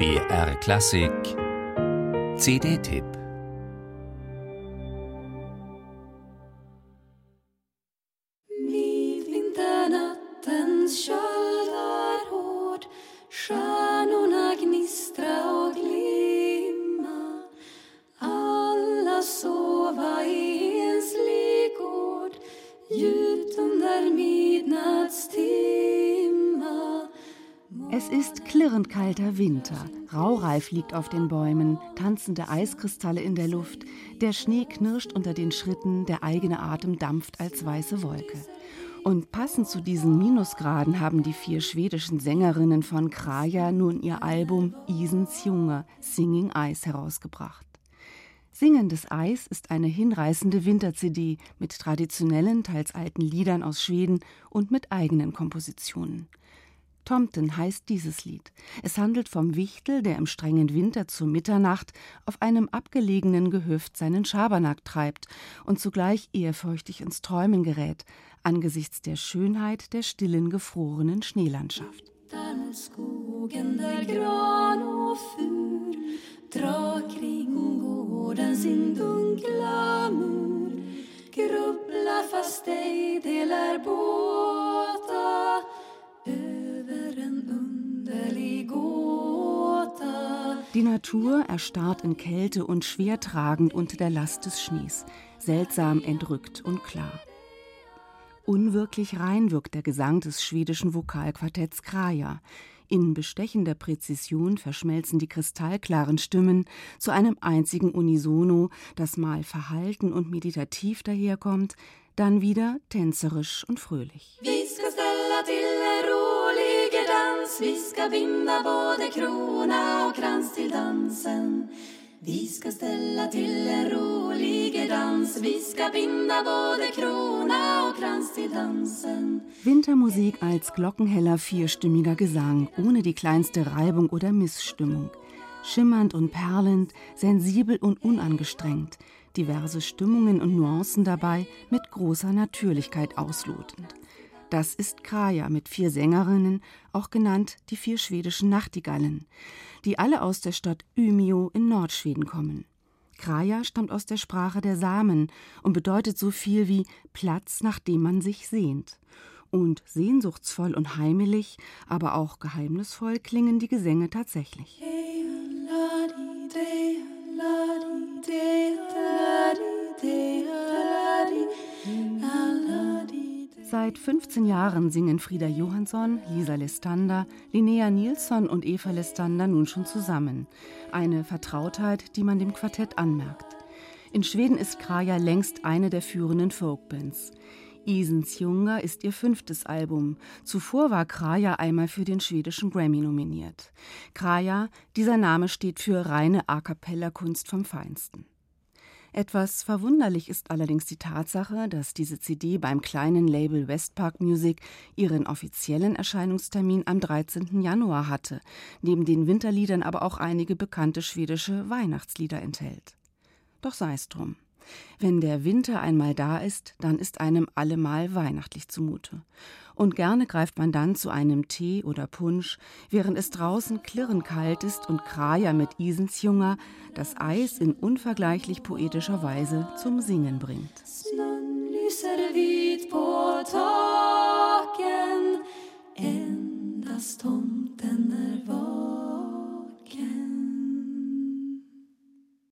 BR Klassik CD-Tipp Midvinternattens köld är hård Stjärnorna gnistra och glimma. Alla sova i enslig gård Djupt under midnattstid Es ist klirrend kalter Winter. Raureif liegt auf den Bäumen, tanzende Eiskristalle in der Luft. Der Schnee knirscht unter den Schritten, der eigene Atem dampft als weiße Wolke. Und passend zu diesen Minusgraden haben die vier schwedischen Sängerinnen von Kraja nun ihr Album Isens Junge, Singing Ice herausgebracht. Singendes Eis ist eine hinreißende Winter-CD mit traditionellen, teils alten Liedern aus Schweden und mit eigenen Kompositionen. Tomten heißt dieses Lied. Es handelt vom Wichtel, der im strengen Winter zu Mitternacht auf einem abgelegenen Gehöft seinen Schabernack treibt und zugleich ehrfürchtig ins Träumen gerät, angesichts der Schönheit der stillen, gefrorenen Schneelandschaft. skogen där gran och fur drar kring Die Natur erstarrt in Kälte und schwer tragend unter der Last des Schnees, seltsam entrückt und klar. Unwirklich rein wirkt der Gesang des schwedischen Vokalquartetts Kraja. In bestechender Präzision verschmelzen die kristallklaren Stimmen zu einem einzigen Unisono, das mal verhalten und meditativ daherkommt, dann wieder tänzerisch und fröhlich. Vi ska ställa dans Vi ska binda både krona och krans till dansen Vi ska ställa till en rolig dans Vi ska binda både krona och krans till dansen Wintermusik als glockenheller vierstimmiger Gesang, ohne die kleinste Reibung oder Missstimmung. Schimmernd und perlend, sensibel und unangestrengt, diverse Stimmungen und Nuancen dabei mit großer Natürlichkeit auslotend. Das ist Kraja mit vier Sängerinnen, auch genannt die vier schwedischen Nachtigallen, die alle aus der Stadt Umeå in Nordschweden kommen. Kraja stammt aus der Sprache der Samen und bedeutet so viel wie Platz, nach dem man sich sehnt. Und sehnsuchtsvoll und heimelig, aber auch geheimnisvoll klingen die Gesänge tatsächlich. Seit 15 Jahren singen Frieda Johansson, Lisa Lestander, Linnea Nilsson und Eva Lestander nun schon zusammen. Eine Vertrautheit, die man dem Quartett anmerkt. In Schweden ist Kraja längst eine der führenden Folkbands. Isens Junger ist ihr fünftes Album. Zuvor war Kraja einmal für den schwedischen Grammy nominiert. Kraja, dieser Name steht für reine A cappella Kunst vom Feinsten. Etwas verwunderlich ist allerdings die Tatsache, dass diese CD beim kleinen Label Westpark Music ihren offiziellen Erscheinungstermin am 13. Januar hatte, neben den Winterliedern aber auch einige bekannte schwedische Weihnachtslieder enthält. Doch sei es drum. Wenn der Winter einmal da ist, dann ist einem allemal weihnachtlich zumute. Und gerne greift man dann zu einem Tee oder Punsch, während es draußen klirrend kalt ist und Kraja mit Isensjunger das Eis in unvergleichlich poetischer Weise zum Singen bringt.